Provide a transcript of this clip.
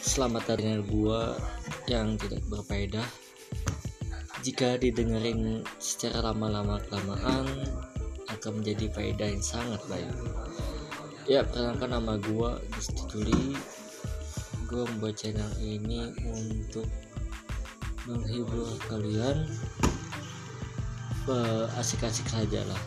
Selamat dengar gua yang tidak berfaedah. Jika didengerin secara lama-lama kelamaan akan menjadi faedah yang sangat baik. Ya perkenalkan nama gua Gusti Juli. Gua membuat channel ini untuk menghibur kalian. Asik-asik saja lah.